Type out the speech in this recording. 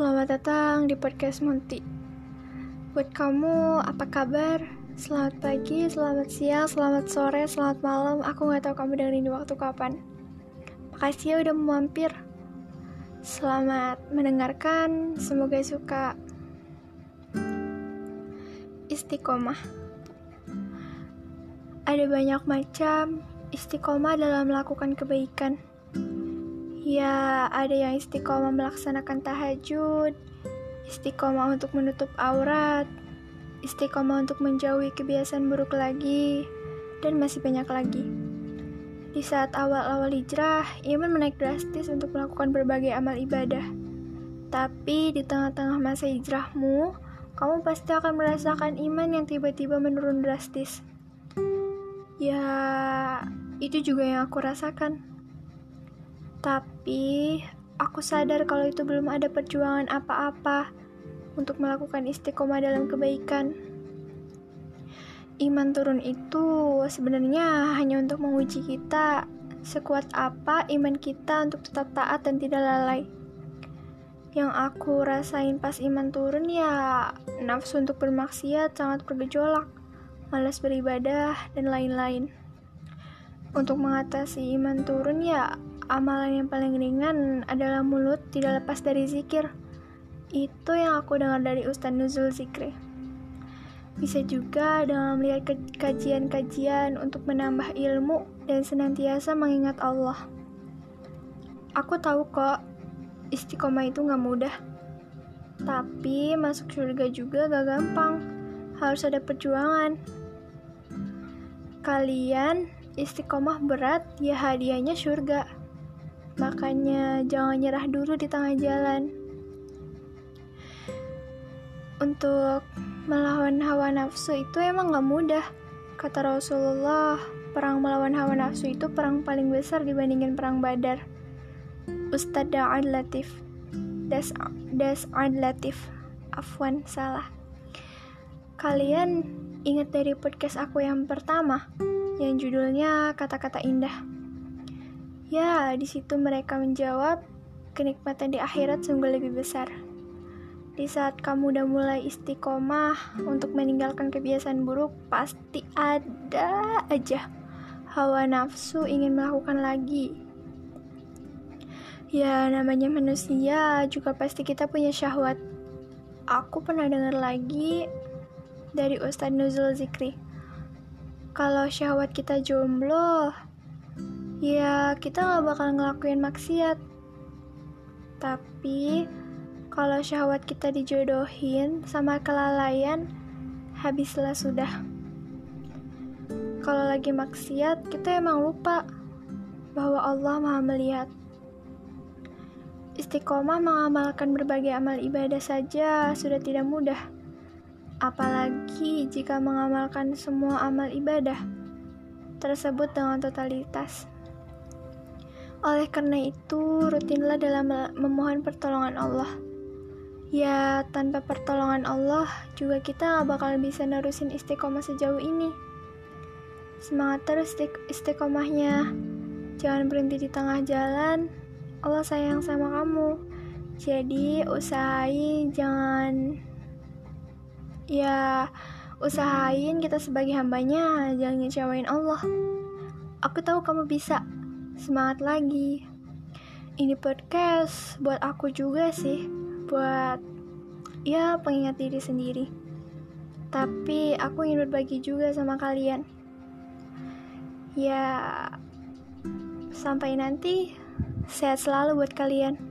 Selamat datang di podcast Monty. Buat kamu, apa kabar? Selamat pagi, selamat siang, selamat sore, selamat malam. Aku nggak tahu kamu dengerin di waktu kapan. Makasih ya udah mampir. Selamat mendengarkan, semoga suka. Istiqomah. Ada banyak macam istiqomah dalam melakukan kebaikan. Ya, ada yang istiqomah melaksanakan tahajud, istiqomah untuk menutup aurat, istiqomah untuk menjauhi kebiasaan buruk lagi, dan masih banyak lagi. Di saat awal-awal hijrah, iman menaik drastis untuk melakukan berbagai amal ibadah. Tapi di tengah-tengah masa hijrahmu, kamu pasti akan merasakan iman yang tiba-tiba menurun drastis. Ya, itu juga yang aku rasakan. Tapi aku sadar kalau itu belum ada perjuangan apa-apa untuk melakukan istiqomah dalam kebaikan. Iman turun itu sebenarnya hanya untuk menguji kita sekuat apa iman kita untuk tetap taat dan tidak lalai. Yang aku rasain pas iman turun ya nafsu untuk bermaksiat sangat bergejolak, malas beribadah, dan lain-lain. Untuk mengatasi iman turun ya amalan yang paling ringan adalah mulut tidak lepas dari zikir. Itu yang aku dengar dari Ustaz Nuzul Zikri. Bisa juga dengan melihat kajian-kajian untuk menambah ilmu dan senantiasa mengingat Allah. Aku tahu kok, istiqomah itu gak mudah. Tapi masuk surga juga gak gampang. Harus ada perjuangan. Kalian istiqomah berat, ya hadiahnya surga. Makanya jangan nyerah dulu di tengah jalan. Untuk melawan hawa nafsu itu emang gak mudah. Kata Rasulullah, perang melawan hawa nafsu itu perang paling besar dibandingin perang badar. Ustadz Da'ad Latif. Das, das Latif. Afwan, salah. Kalian ingat dari podcast aku yang pertama, yang judulnya Kata-Kata Indah. Ya, di situ mereka menjawab, kenikmatan di akhirat sungguh lebih besar. Di saat kamu udah mulai istiqomah untuk meninggalkan kebiasaan buruk, pasti ada aja hawa nafsu ingin melakukan lagi. Ya, namanya manusia juga pasti kita punya syahwat. Aku pernah dengar lagi dari Ustadz Nuzul Zikri. Kalau syahwat kita jomblo, ya kita gak bakal ngelakuin maksiat. Tapi, kalau syahwat kita dijodohin sama kelalaian, habislah sudah. Kalau lagi maksiat, kita emang lupa bahwa Allah maha melihat. Istiqomah mengamalkan berbagai amal ibadah saja sudah tidak mudah. Apalagi jika mengamalkan semua amal ibadah tersebut dengan totalitas. Oleh karena itu, rutinlah dalam memohon pertolongan Allah. Ya, tanpa pertolongan Allah, juga kita gak bakal bisa nerusin istiqomah sejauh ini. Semangat terus istiqomahnya. Jangan berhenti di tengah jalan. Allah sayang sama kamu. Jadi, usahain jangan... Ya, usahain kita sebagai hambanya, jangan ngecewain Allah. Aku tahu kamu bisa semangat lagi. Ini podcast buat aku juga sih, buat ya pengingat diri sendiri. Tapi aku ingin berbagi juga sama kalian. Ya, sampai nanti sehat selalu buat kalian.